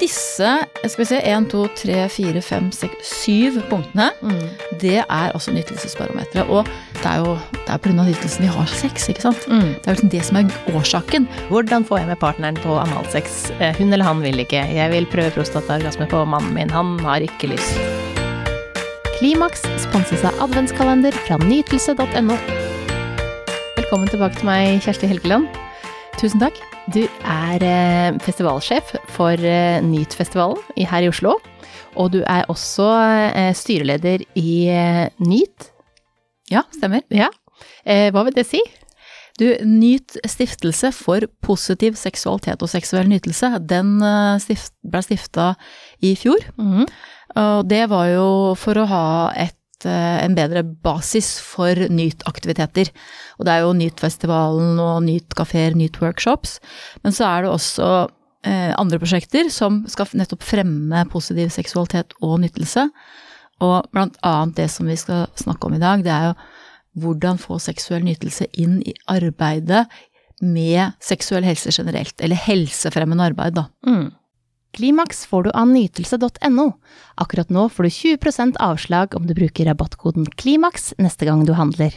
disse skal vi se, 1, 2, 3, 4, 5, 6, 7 punktene, det er altså nytelsesbarometeret. Og det er jo det er pga. nytelsen vi har sex, ikke sant? Mm. Det er liksom det som er årsaken. Hvordan får jeg med partneren på analsex? Eh, Hun eller han vil ikke. Jeg vil prøve prostataorgasme på mannen min. Han har ikke lyst. Klimaks sponses av adventskalender fra nytelse.no. Velkommen tilbake til meg, Kjersti Helgeland. Tusen takk. Du er eh, festivalsjef for eh, Nyt-festivalen her i Oslo. Og du er også eh, styreleder i Nyt. Ja, stemmer. Ja. Hva vil det si? Du, Nyt stiftelse for positiv seksualitet og seksuell nytelse, den stift, ble stifta i fjor. Og det var jo for å ha et, eh, en bedre basis for Nyt-aktiviteter. Og det er jo Nyt-festivalen og Nyt-kafeer, Nyt-workshops. Men så er det også eh, andre prosjekter som skal nettopp fremme positiv seksualitet og nytelse. Og blant annet det som vi skal snakke om i dag, det er jo hvordan få seksuell nytelse inn i arbeidet med seksuell helse generelt, eller helsefremmende arbeid, da. Mm. Klimaks får du av nytelse.no. Akkurat nå får du 20% avslag om du bruker rabattkoden KLIMAKS neste gang du handler.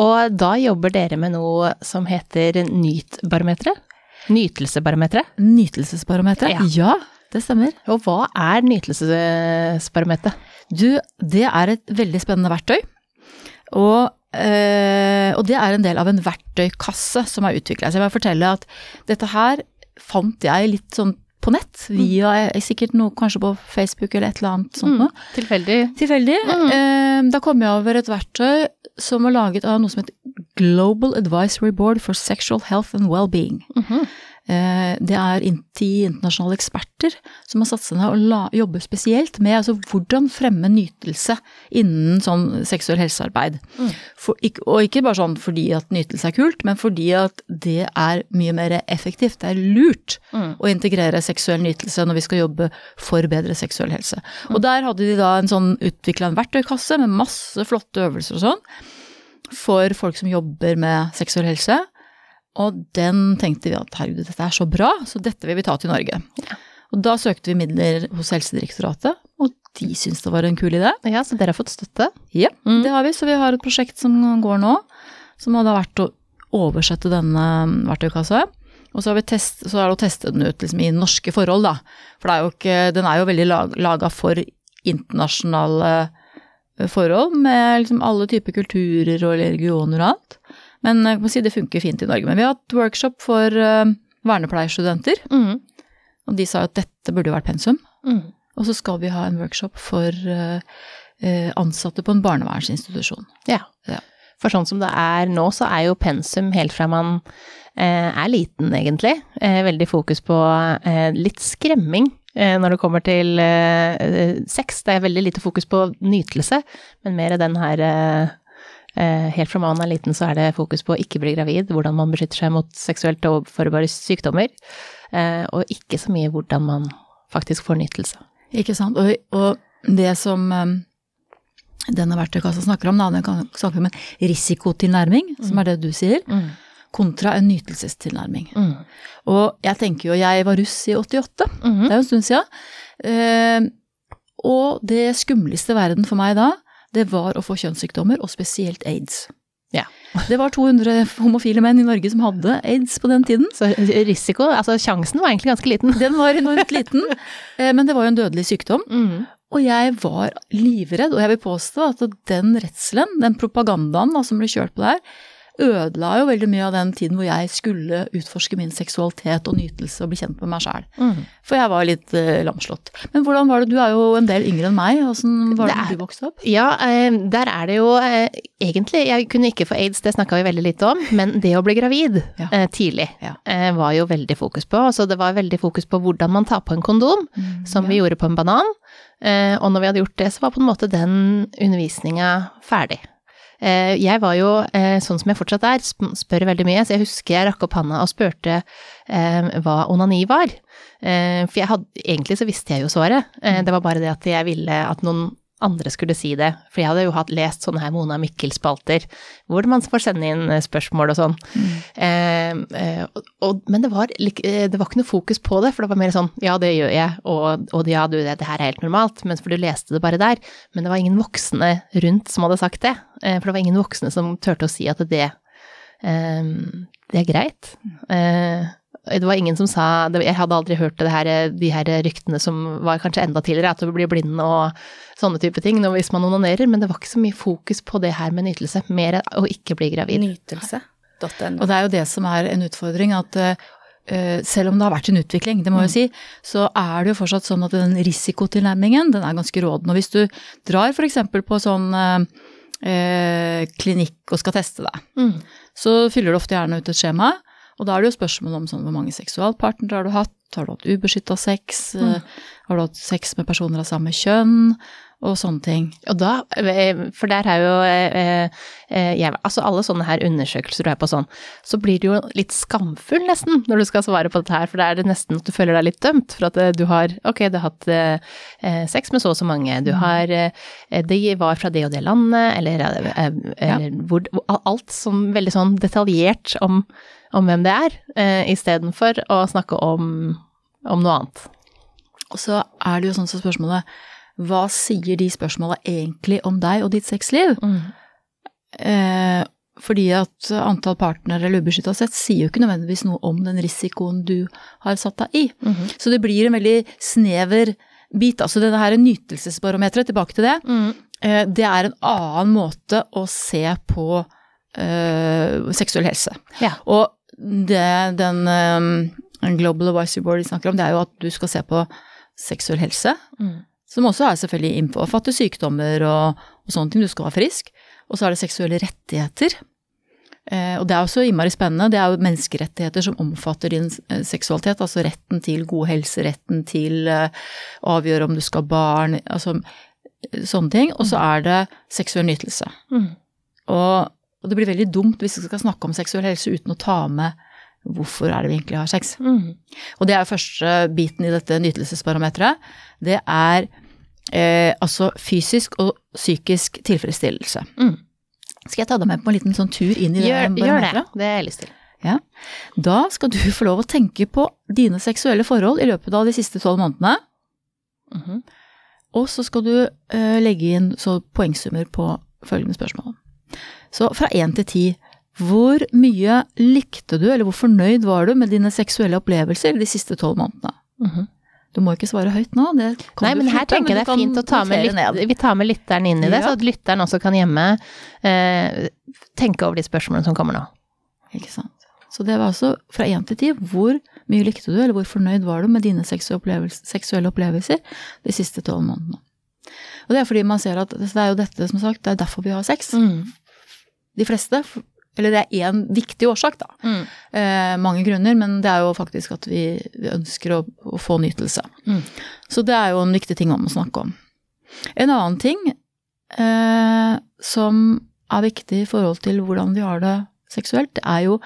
Og da jobber dere med noe som heter Nytbarometeret? Nytelsebarometeret? Nytelsesbarometeret? Ja. Ja, det stemmer. Og hva er Nytelsesbarometeret? Du, det er et veldig spennende verktøy. Og, eh, og det er en del av en verktøykasse som er utvikla. Så jeg vil fortelle at dette her fant jeg litt sånn på nett, via eh, sikkert noe kanskje på Facebook eller et eller annet sånt noe. Tilfeldig. Tilfeldig. Eh, da kom jeg over et verktøy som var laget av noe som heter Global Advisory Board for Sexual Health and Wellbeing. Eh, Det er ti internasjonale eksperter som har satt seg ned og la, jobber spesielt med altså, hvordan fremme nytelse innen sånn seksuell helsearbeid. For, ikke, og ikke bare sånn fordi at nytelse er kult, men fordi at det er mye mer effektivt. Det er lurt å integrere seksuell nytelse når vi skal jobbe for bedre seksuell helse. Og der hadde de da en sånn utvikla en verktøykasse med masse flotte øvelser og sånn for folk som jobber med seksuell helse. Og den tenkte vi at herregud, dette er så bra, så dette vil vi ta til Norge. Og da søkte vi midler hos Helsedirektoratet, og de syntes det var en kul idé. Ja, så dere har fått støtte? Ja, det har vi, så vi har et prosjekt som går nå, som hadde vært å oversette denne verktøykassa. Og så har vi test, så er det å teste den ut liksom, i norske forhold, da. For det er jo ikke, den er jo veldig lag, laga for internasjonale forhold, med liksom alle typer kulturer og religioner og alt. Men jeg må si det funker fint i Norge. Men vi har hatt workshop for uh, vernepleierstudenter, Mm. og de sa at dette burde jo vært pensum. Mm. Og så skal vi ha en workshop for eh, ansatte på en barnevernsinstitusjon. Ja. Ja. For sånn som det er nå, så er jo pensum helt fra man eh, er liten, egentlig. Eh, veldig fokus på eh, litt skremming når det kommer til sex. Det er veldig lite fokus på nytelse, men mer den her Helt fra man er liten, så er det fokus på å ikke bli gravid, hvordan man beskytter seg mot seksuelt overførbare sykdommer, eh, og ikke så mye hvordan man faktisk får nytelse. Ikke sant? Og, og det som eh, denne verktøykassa snakker om, da, den kan snakke om en risikotilnærming, som er det du sier, kontra en nytelsestilnærming. Mm. Og jeg tenker jo, jeg var russ i 88, Mhm. det er jo en stund. Eh, og det skumleste verden for meg da, det var å få kjønnssykdommer, og spesielt aids. Ja. Det var 200 homofile menn i Norge som hadde aids på den tiden. Så risiko, altså sjansen var egentlig ganske liten. Den var enormt liten, eh, men det var jo en dødelig sykdom. Mm. Og jeg var livredd, og jeg vil påstå at den redselen, den propagandaen som ble kjørt på der, ødela jo veldig mye av den tiden hvor jeg skulle utforske min seksualitet og nytelse og bli kjent med meg sjæl. Mm. For jeg var litt eh, lamslått. Men hvordan var det, du er jo en del yngre enn meg, åssen var det, Det er- du vokste opp? Ja, eh, der er det jo eh, egentlig Jeg kunne ikke få aids, det snakka vi veldig lite om, men det å bli gravid Ja. eh, tidlig Ja. var jo veldig fokus på. Altså det var veldig fokus på hvordan man tar på en kondom, som vi gjorde på en banan. Og når vi hadde gjort det, så var på en måte den undervisninga ferdig. Eh, jeg var jo, eh, sånn som jeg fortsatt er, spør veldig mye, så jeg husker jeg rakk opp handa og spurte eh, hva onani var. For jeg hadde, egentlig så visste jeg jo svaret, eh, det var bare det at jeg ville at noen andre skulle si det. For jeg hadde jo hatt lest sånne her Mona Mikkel-spalter, hvor man får sende inn eh, spørsmål og sånn. Mm. Eh, eh, og, men det var, eh, det var, ikke noe fokus på det, for det var mer sånn ja, det gjør jeg, og, og ja, du, det, det, her er helt normalt, men for du leste det bare der. Men det var ingen voksne rundt som hadde sagt det. Eh, for det var ingen voksne som turte å si at det, eh, det er greit. Eh, det var ingen som sa Jeg hadde aldri hørt her, de her ryktene som var kanskje enda tidligere, at du blir blind og sånne type ting hvis man onanerer, men det var ikke så mye fokus på det her med nytelse. Mer å ikke bli gravid. Nytelse. Og det er jo det som er en utfordring, at uh, selv om det har vært en utvikling, det må jeg mm. si, så er det jo fortsatt sånn at den risikotilnærmingen, den er ganske rådende. Og hvis du drar f.eks. på sånn uh, klinikk og skal teste deg, mm. så fyller du ofte gjerne ut et skjema. Og da er det jo spørsmål om sånn hvor mange seksualpartnere har du hatt, har du hatt ubeskytta sex, mm. Eh, har du hatt sex med personer av samme kjønn, og sånne ting. Og da, eh, for der er jo eh, jeg, Altså alle sånne her undersøkelser du er på sånn, så blir du jo litt skamfull nesten når du skal svare på dette her, for da er det nesten at du føler deg litt dømt for at du har Ok, du har hatt sex med så og så mange, du har har De var fra det og det landet, eller, eller ja. hvor Alt som veldig sånn detaljert om om hvem det er, eh, istedenfor å snakke om, om, noe annet. Og så er det jo sånn som spørsmålet Hva sier de spørsmåla egentlig om deg og ditt sexliv? Mm. Eh, fordi at antall partnere eller ubeskytta sett sier jo ikke nødvendigvis noe om den risikoen du har satt deg i. Mm -hmm. Så det blir en veldig snever bit. Altså denne her nytelsesbarometeret, tilbake til det, mm. eh, det er en annen måte å se på uh, seksuell helse. Ja. Og det den um, Global Advisory Board snakker om, det er jo at du skal se på seksuell helse. Mm. Som også er selvfølgelig innbefatter sykdommer og, og, sånne ting. Du skal være frisk. Og så er det seksuelle rettigheter. Eh, og det er også innmari spennende. Det er jo menneskerettigheter som omfatter din eh, seksualitet. Altså retten til god helse, retten til å uh, avgjøre om du skal ha barn, altså sånne ting. Og så mm. er det seksuell nytelse. Mm. Og og det blir veldig dumt hvis vi skal snakke om seksuell helse uten å ta med hvorfor er det vi egentlig har sex. Mm. Og det er jo første biten i dette nytelsesbarometeret. Det er eh, altså fysisk og psykisk tilfredsstillelse. Mm. Skal jeg ta deg med på en liten sånn tur inn i gjør, det barometeret? Gjør det, det har jeg lyst til. Ja. Da skal du få lov å tenke på dine seksuelle forhold i løpet av de siste tolv månedene. Mm -hmm. Og så skal du eh, legge inn poengsummer på følgende spørsmål. Så fra én til ti, hvor mye likte du, eller hvor fornøyd var du med dine seksuelle opplevelser de siste tolv månedene? Mm -hmm. Du må ikke svare høyt nå. Nei, men her tenker jeg det er fint å ta med, lyt, vi tar med lytteren inn i det, ja. så at lytteren også kan hjemme eh, tenke over de spørsmålene som kommer nå. Ikke sant. Så det var altså fra én til ti. Hvor mye likte du, eller hvor fornøyd var du med dine seksuelle opplevelser, seksuelle opplevelser de siste tolv månedene? Og det er fordi man ser at det er jo dette, som sagt, det er derfor vi har sex. Mm de fleste. Eller det er én viktig årsak, da. Mm. Eh, mange grunner, men det er jo faktisk at vi, vi ønsker å, å, få nytelse. Mm. Så det er jo en viktig ting om å snakke om. En annen ting eh, som er viktig i forhold til hvordan vi har det seksuelt, det er jo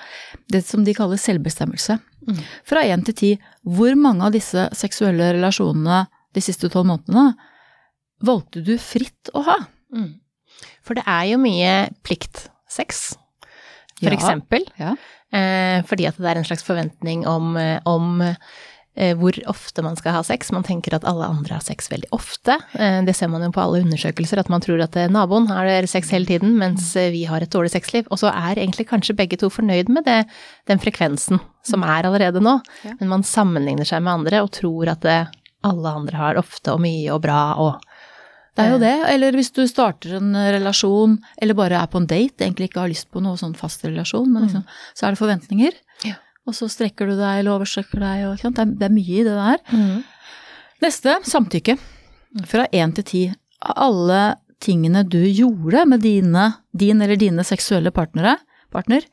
det som de kaller selvbestemmelse. Mm. Fra én til ti, hvor mange av disse seksuelle relasjonene de siste tolv månedene valgte du fritt å ha? Mm. For det er jo mye plikt sex, for ja, eksempel. Ja. Eh, fordi at det er en slags forventning om, eh, om eh, hvor ofte man skal ha sex. Man tenker at alle andre har sex veldig ofte. Eh, det ser man jo på alle undersøkelser, at man tror at eh, naboen har sex hele tiden, mens eh, vi har et dårlig sexliv. Og så er egentlig kanskje begge to fornøyd med det, den frekvensen som er allerede nå. Ja. Men man sammenligner seg med andre og tror at alle andre har ofte og mye og bra og det er jo det. Eller hvis du starter en relasjon, eller bare er på en date, egentlig ikke har lyst på noe sånn fast relasjon, men liksom, mm. så er det forventninger. Ja. Og så strekker du deg eller overstrekker deg, og, det, er, det, er, mye i det der. Mm. Neste, samtykke. Fra én til ti. Alle tingene du gjorde med dine, din eller dine seksuelle partnere, partner,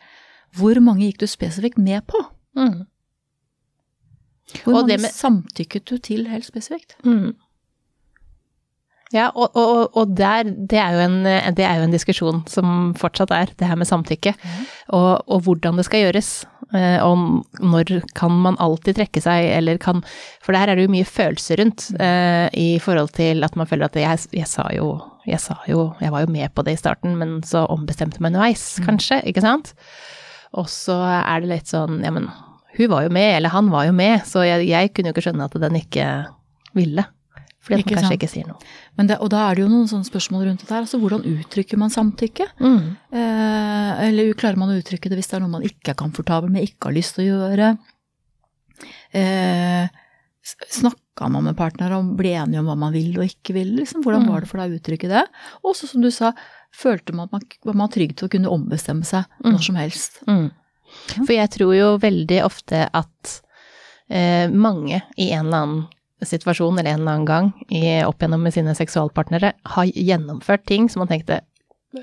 hvor mange gikk du spesifikt med på? Mm. Hvor mange med... samtykket du til helt spesifikt? Mm. Ja, og, og, og der, det er, en, det er, jo en, diskusjon som fortsatt er, det her med samtykke. Mm. Og, og, hvordan det skal gjøres. Eh, og når kan man alltid trekke seg, eller kan For der er det jo mye følelser rundt eh, i forhold til at man føler at jeg, jeg, sa jo, jeg sa jo Jeg var jo med på det i starten, men så ombestemte meg underveis, mm. kanskje, ikke sant? Og så er det litt sånn, ja men hun var jo med, eller han var jo med, så jeg, jeg kunne jo ikke skjønne at den ikke ville. Fordi at man kanskje sant? ikke sier noe. Det, og da er det jo noen sånne spørsmål rundt dette her. Altså hvordan uttrykker man samtykke? Mm. Eh, eller klarer man å uttrykke det hvis det er noe man ikke er komfortabel med, ikke har lyst til å gjøre? Eh, Snakka man med partneren om, ble enige om hva man vil og ikke vil? Liksom? Hvordan mm. var det for deg å uttrykke det? Og så som du sa, følte man at man var man trygg til å kunne ombestemme seg mm. når som helst? Mm. For jeg tror jo veldig ofte at eh, mange i en eller annen situasjon eller en eller annen gang i, opp gjennom med sine seksualpartnere har gjennomført ting som man tenkte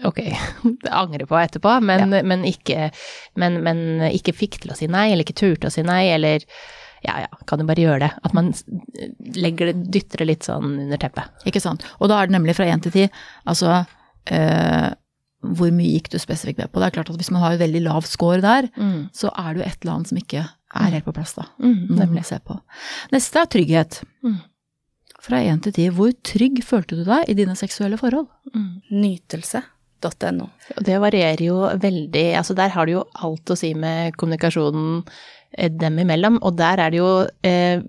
ok, det angrer på etterpå, men, ja. men, ikke, men, men, ikke, fikk til å si nei, eller ikke turte å si nei, eller ja ja, kan du bare gjøre det. At man legger det, dytter det litt sånn under teppet. Ikke sant. Og da er det nemlig fra én til ti, altså øh, hvor mye gikk du spesifikt med på? Det er klart at hvis man har en veldig lav score der, mm. så er det jo et eller annet som ikke er helt på plass, da. Mm, nemlig. Se på. Neste er trygghet. Mm. Fra én til ti, hvor trygg følte du deg i dine seksuelle forhold? Mm. Nytelse.no. Det varierer jo veldig, altså der har du jo alt å si med kommunikasjonen eh, dem imellom, og der er det jo, eh,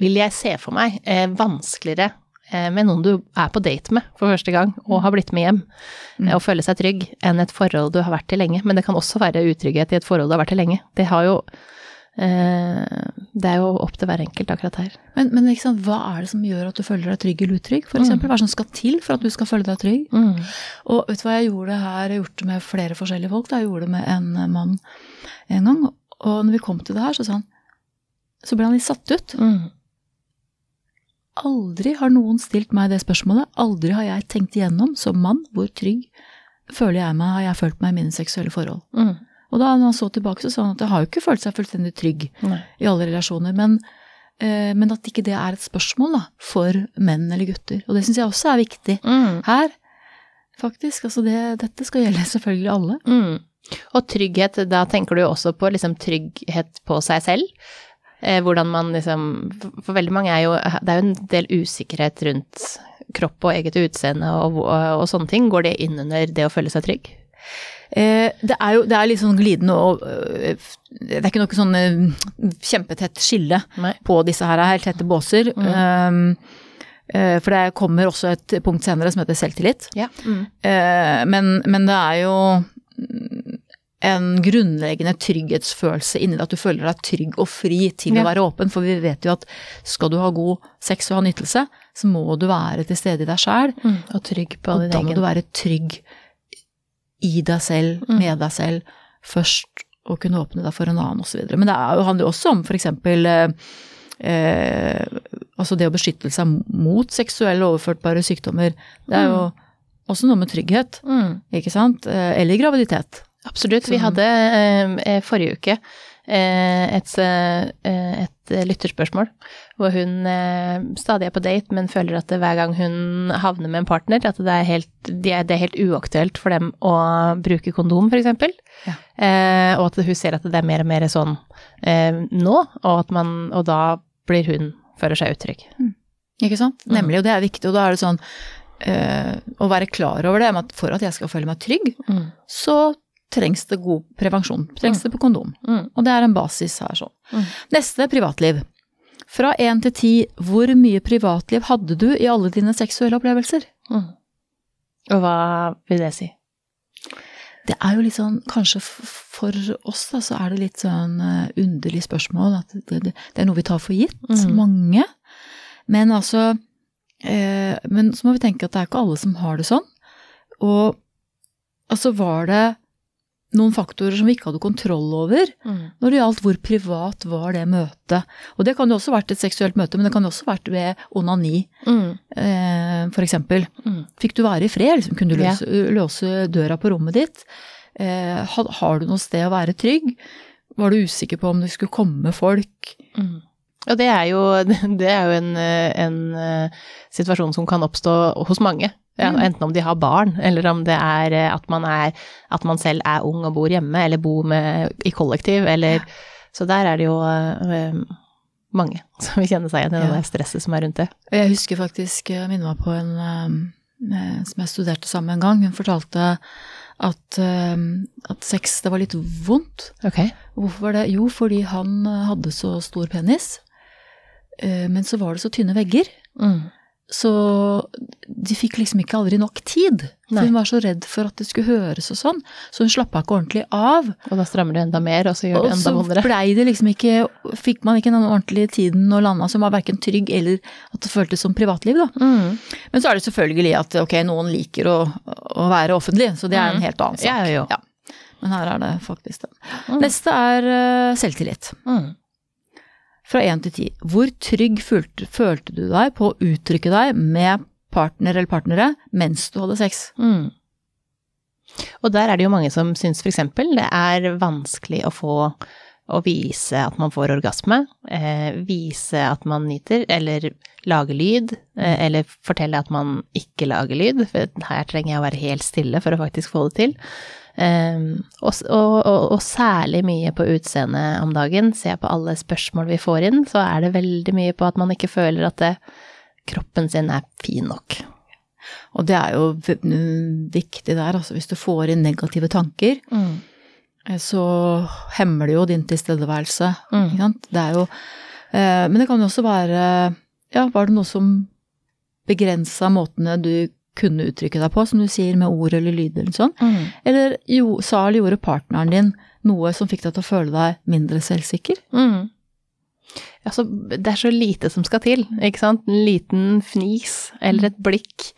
vil jeg se for meg, eh, vanskeligere eh, med noen du er på date med for første gang og har blitt med hjem, mm. Eh, og føle seg trygg, enn et forhold du har vært i lenge. Men det kan også være utrygghet i et forhold du har vært i lenge. Det har jo Eh, det er jo opp til hver enkelt akkurat her. Men, men hva er det som gjør at du føler deg trygg eller utrygg? For mm. Hva er det som skal til for at du skal føle deg trygg? Mm. Og vet du hva jeg gjorde her? Jeg gjorde det med flere forskjellige folk. Da. Jeg gjorde det med en mann en gang. Og når vi kom til det her, så sa han Så ble han litt satt ut. Mm. Aldri har noen stilt meg det spørsmålet. Aldri har jeg tenkt igjennom, som mann, hvor trygg føler jeg meg, har jeg følt meg i mine seksuelle forhold. Mm. Og da når han så tilbake, så sa han at jeg har jo ikke følt seg fullstendig trygg Nei. i alle relasjoner. Men, eh, men, at ikke det er et spørsmål da, for menn eller gutter. Og det syns jeg også er viktig mm. her, faktisk. Altså det, dette skal gjelde selvfølgelig alle. Mm. Og trygghet, da tenker du jo også på liksom trygghet på seg selv. Eh, hvordan man liksom For veldig mange er jo Det er jo en del usikkerhet rundt kropp og eget utseende og, og, og sånne ting. Går det inn under det å føle seg trygg? Eh, det er jo det er litt sånn glidende og øh, Det er ikke noe sånn øh, kjempetett skille Nei. på disse her, helt tette båser. Mm. Um, for det kommer også et punkt senere som heter selvtillit. Ja. Mm. Men, men, det er jo en grunnleggende trygghetsfølelse inni deg, at du føler deg trygg og fri til ja. å være åpen. For vi vet jo at skal du ha god sex og ha nytelse, så må du være til stede i deg sjæl. Mm. Og trygg på din egen. Og da må du være trygg i deg selv, mm. med deg selv, først å kunne åpne deg for en annen osv. Men det er, handler jo også om f.eks. Eh, eh, altså det å beskytte seg mot seksuelle overførtbare sykdommer. Det er jo mm. også noe med trygghet, mm. ikke sant? Eh, eller graviditet. Absolutt. Vi hadde eh, forrige uke Eh, et, eh, et, lytterspørsmål hvor hun eh, stadig er på date, men føler at hver gang hun havner med en partner, at det er helt, det er helt uaktuelt for dem å bruke kondom, f.eks. Ja. og at hun ser at det er mer og mer sånn nå, og, at man, og da blir hun føler seg utrygg. Mm. Ikke sant. Mm. Nemlig, og det er viktig. Og da er det sånn å være klar over det, at for at jeg skal føle meg trygg, mm. så trengs det god prevensjon. Trengs det på kondom. Mm. Og det er en basis her sånn. Mm. Neste privatliv. Fra én til ti, hvor mye privatliv hadde du i alle dine seksuelle opplevelser? Mm. Og hva vil det si? Det er jo litt sånn, kanskje for oss da, så er det litt sånn uh, underlig spørsmål. At det, det, det, er noe vi tar for gitt. Mm. Mange. Men altså eh, Men så må vi tenke at det er ikke alle som har det sånn. Og altså var det noen faktorer som vi ikke hadde kontroll over mm. når det gjaldt hvor privat var det møtet. Og det kan jo også vært et seksuelt møte, men det kan jo også vært ved onani, mm. eh, eksempel. Mm. Fikk du være i fred? Liksom, kunne du løse, løse, døra på rommet ditt? Eh, har, har, du noe sted å være trygg? Var du usikker på om det skulle komme folk? Mm. Og det er jo, det er jo en, eh, en, eh, situasjon som kan oppstå hos mange. Ja, Mm. enten om de har barn, eller om det er eh, at man, er, at man selv er ung og bor hjemme, eller bor med, i kollektiv, eller Så der er det jo eh, mange som vil kjenne seg igjen i Ja. det stresset som er rundt det. Jeg husker faktisk, jeg minner meg på en eh, som jeg studerte sammen en gang. Hun fortalte at, eh, at sex, det var litt vondt. Ok. Hvorfor var det? Jo, fordi han eh, hadde så stor penis, eh, men så var det så tynne vegger. Mm. Så de fikk liksom ikke aldri nok tid. For hun var så redd for at det skulle høres og sånn, så hun slappa ikke ordentlig av. Og da strammer det enda mer, og så gjør det enda så vondere. blei det liksom ikke Fikk man ikke den ordentlige tiden og landa som var verken trygg eller at det føltes som privatliv, da. Mm. Men så er det selvfølgelig at ok, noen liker å, å være offentlig, så det er en helt annen sak. Ja, ja, Ja. Men her er det faktisk det. Mm. Neste er eh, selvtillit. Mm. Fra én til ti. Hvor trygg følte, følte du deg på å uttrykke deg med partner eller partnere mens du hadde sex? Mm. Og der er det jo mange som syns f.eks. det er vanskelig å få å vise at man får orgasme, eh, vise at man nyter, eller lage lyd, eh, eller fortelle at man ikke lager lyd, for her trenger jeg å være helt stille for å faktisk få det til. Eh, og, og, og, og særlig mye på utseendet om dagen, ser jeg på alle spørsmål vi får inn, så er det veldig mye på at man ikke føler at det, kroppen sin er fin nok. Og det er jo viktig der, altså hvis du får inn negative tanker, Mm. eh, så hemmer det jo din tilstedeværelse. Mm. Ikke sant? Det er jo eh, Men det kan jo også være Ja, var det noe som begrensa måtene du kunne uttrykke deg på, som du sier, med ord eller lyd eller sånn? Mm. Eller jo, sa eller gjorde partneren din noe som fikk deg til å føle deg mindre selvsikker? Mm. Altså, det er så lite som skal til, ikke sant? En liten fnis, eller et blikk,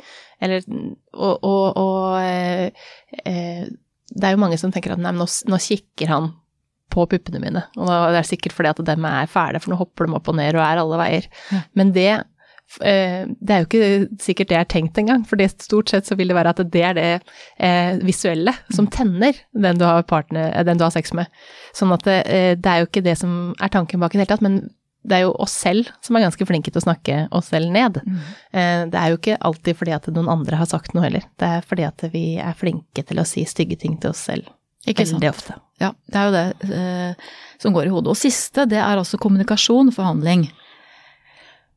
eller Og, og, og eh, eh, det er jo mange som tenker at nei, men nå, nå kikker han på puppene mine, og det er sikkert fordi at dem er fæle, for nå hopper de opp og ned og er alle veier. Men det det er jo ikke sikkert det er tenkt engang, for stort sett så vil det være at det er det eh, visuelle som tenner den du har, partner, eh, den du har sex med. Sånn at det, eh, det er jo ikke det som er tanken bak i det hele tatt, men det er jo oss selv som er ganske flinke til å snakke oss selv ned. Eh, Det er jo ikke alltid fordi at noen andre har sagt noe heller, det er fordi at vi er flinke til å si stygge ting til oss selv. Ikke sant? Veldig ofte. Ja, det er jo det eh, som går i hodet. Og siste, det er altså kommunikasjon, forhandling.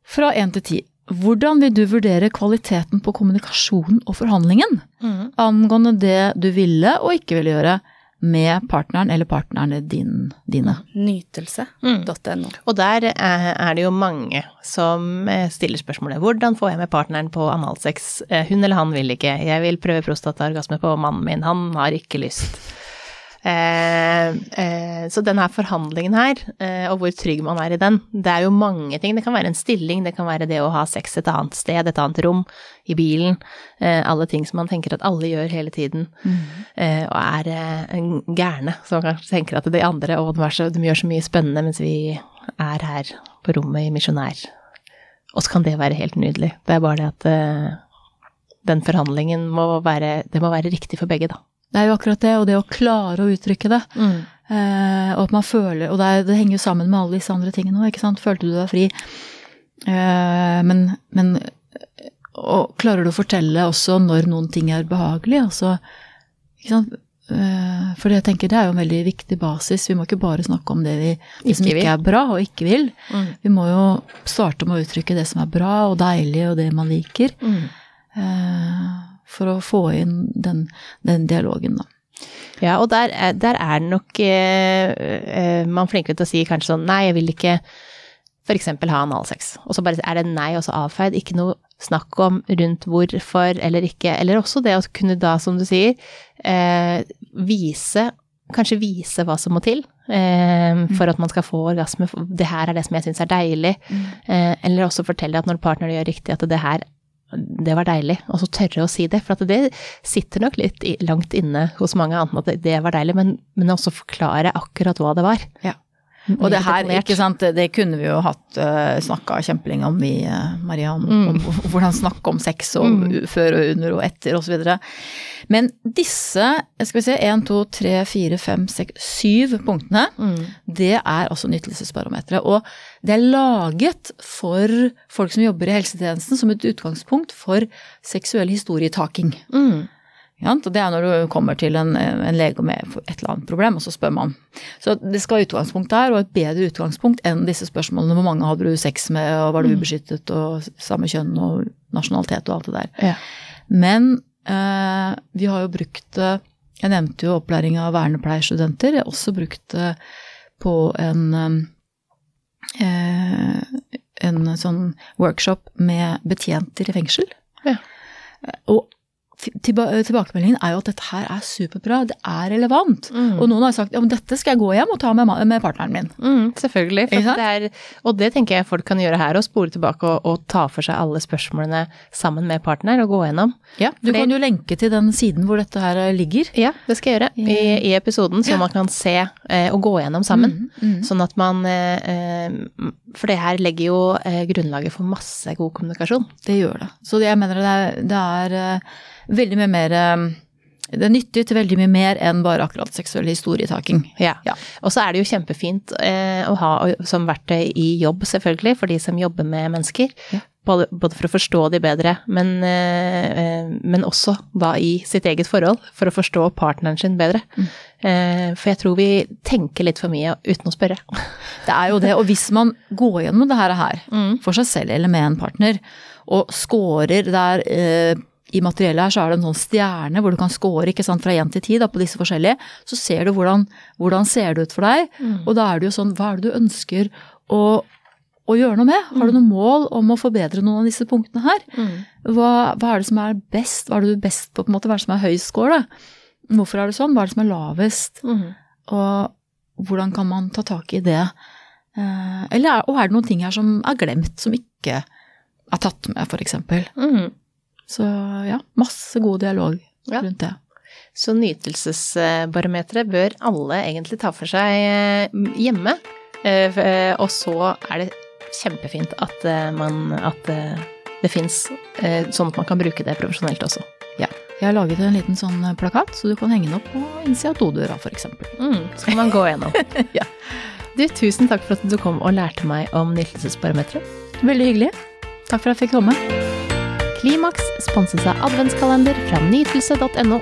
Fra én til ti. Hvordan vil du vurdere kvaliteten på kommunikasjonen og forhandlingen angående det du ville og ikke ville gjøre med partneren eller partnerne din, dine? Nytelse.no. Og der er er det jo mange som eh, stiller spørsmålet hvordan får jeg med partneren på analsex? Eh, Hun eller han vil ikke. Jeg vil prøve prostataorgasme på mannen min, han har ikke lyst. Eh, eh, så den her forhandlingen her, eh, og hvor trygg man er i den, det er jo mange ting. Det kan være en stilling, det kan være det å ha sex et annet sted, et annet rom, i bilen. Eh, alle ting som man tenker at alle gjør hele tiden, eh, og er gærne. Man kanskje tenker at de andre, å, de, så, de gjør så mye spennende mens vi er her på rommet i misjonær. Og så kan det være helt nydelig. Det er bare det at den forhandlingen må være, det må være riktig for begge, da. Det er jo akkurat det, og det å klare å uttrykke det. Eh, og at man føler Og det, er, det henger jo sammen med alle disse andre tingene òg, ikke sant. Følte du deg fri? Eh, men, men og klarer du å fortelle også når noen ting er behagelig? Altså, ikke sant. Eh, for jeg tenker det er jo en veldig viktig basis. Vi må ikke bare snakke om det, vi, det som Ikke ikke er bra og ikke vil. Mm. Vi må jo starte med å uttrykke det som er bra og deilig og det man liker. Eh, for å få inn den, den dialogen, da. Ja, og der, er- der er det nok eh, eh, man flinkere til å si kanskje sånn nei, jeg vil ikke f.eks. ha analsex. Og så bare er det nei, og så avfeid. Ikke noe snakk om rundt hvorfor eller ikke. Eller også det å kunne da, som du sier, eh, vise Kanskje vise hva som må til eh, for at man skal få orgasme. Det her er det som jeg syns er deilig. Eh, eller også fortelle at når partneren gjør riktig, at det her det var deilig, og så tørre å si det. For det sitter nok litt langt inne hos mange andre at det var deilig, men, men også forklare akkurat hva det var. Ja. Og det her, ikke sant, det kunne vi jo hatt uh, snakka kjempelenge om, vi, uh, Mariann. om, mm. om, om, hvordan snakke om sex og mm. før og under og etter osv. Men disse, skal vi se, én, to, tre, fire, fem, seks, syv punktene, mm. det er altså nytelsesbarometeret. Og det er laget for folk som jobber i helsetjenesten som et utgangspunkt for seksuell historietaking. Mm. Og det er når du kommer til en, en, lege med et eller annet problem, og så spør man. Så det skal ha utgangspunkt der, og et bedre utgangspunkt enn disse spørsmålene hvor mange hadde du sex med, og var du mm. ubeskyttet, og samme kjønn og nasjonalitet og alt det der. Ja. Men eh, vi har jo brukt det Jeg nevnte jo opplæring av vernepleierstudenter. Jeg har også brukt det på en eh, en sånn workshop med betjenter i fengsel. Ja. Og tilbakemeldingen er jo at dette her er superbra, det er relevant. Mm. Og noen har sagt ja, men dette skal jeg gå hjem og ta med, med partneren min. Mm, selvfølgelig. Det er, og det tenker jeg folk kan gjøre her, å spore tilbake og, og, ta for seg alle spørsmålene sammen med partner og gå gjennom. Ja, Du Fordi, kan jo lenke til den siden hvor dette her ligger. Ja, det skal jeg gjøre i, i episoden, så ja. man kan se eh, og gå gjennom sammen. Mm, mm. sånn at man eh, eh, For det her legger jo eh, grunnlaget for masse god kommunikasjon. Det gjør det. Så jeg mener det er, det er eh, veldig mye mer eh, det er nyttig til veldig mye mer enn bare akkurat seksuell historietaking. Ja. ja. Og så er det jo kjempefint eh, å ha som verktøy i jobb, selvfølgelig, for de som jobber med mennesker. Ja. Både, for å forstå de bedre, men, eh, men, også da i sitt eget forhold, for å forstå partneren sin bedre. Mm. Eh, for jeg tror vi tenker litt for mye uten å spørre. Det er jo det, og hvis man går gjennom det her, mm. for seg selv eller med en partner, og scorer der eh, i materiellet her så er det en sånn stjerne hvor du kan score ikke sant, fra én til ti på disse forskjellige. Så ser du hvordan, hvordan ser det ut for deg. Mm. Og da er det jo sånn, hva er det du ønsker å, å gjøre noe med? Har du mm. noe mål om å forbedre noen av disse punktene her? Mm. Hva, hva, er det som er best? Hva er det du best på? på en måte? Hva er det som er høyest score? Hvorfor er det sånn? Hva er det som er lavest? Mm. Og hvordan kan man ta tak i det? Eh, eller, og er det noen ting her som er glemt, som ikke er tatt med, f.eks.? Mm. Så ja, masse god dialog ja. rundt det. Så nytelsesbarometeret bør alle egentlig ta for seg eh, hjemme. Eh, og så er det kjempefint at, man, at det fins, sånn at man kan bruke det profesjonelt også. Ja. Jeg har laget en liten sånn plakat, så du kan henge den opp på innsida av dodøra f.eks. Mm, så kan man gå gjennom. ja. Du, tusen takk for at du kom og lærte meg om nytelsesbarometeret. Veldig hyggelig. Takk for at jeg fikk komme. Klimaks sponses av adventskalender fra nytelse.no.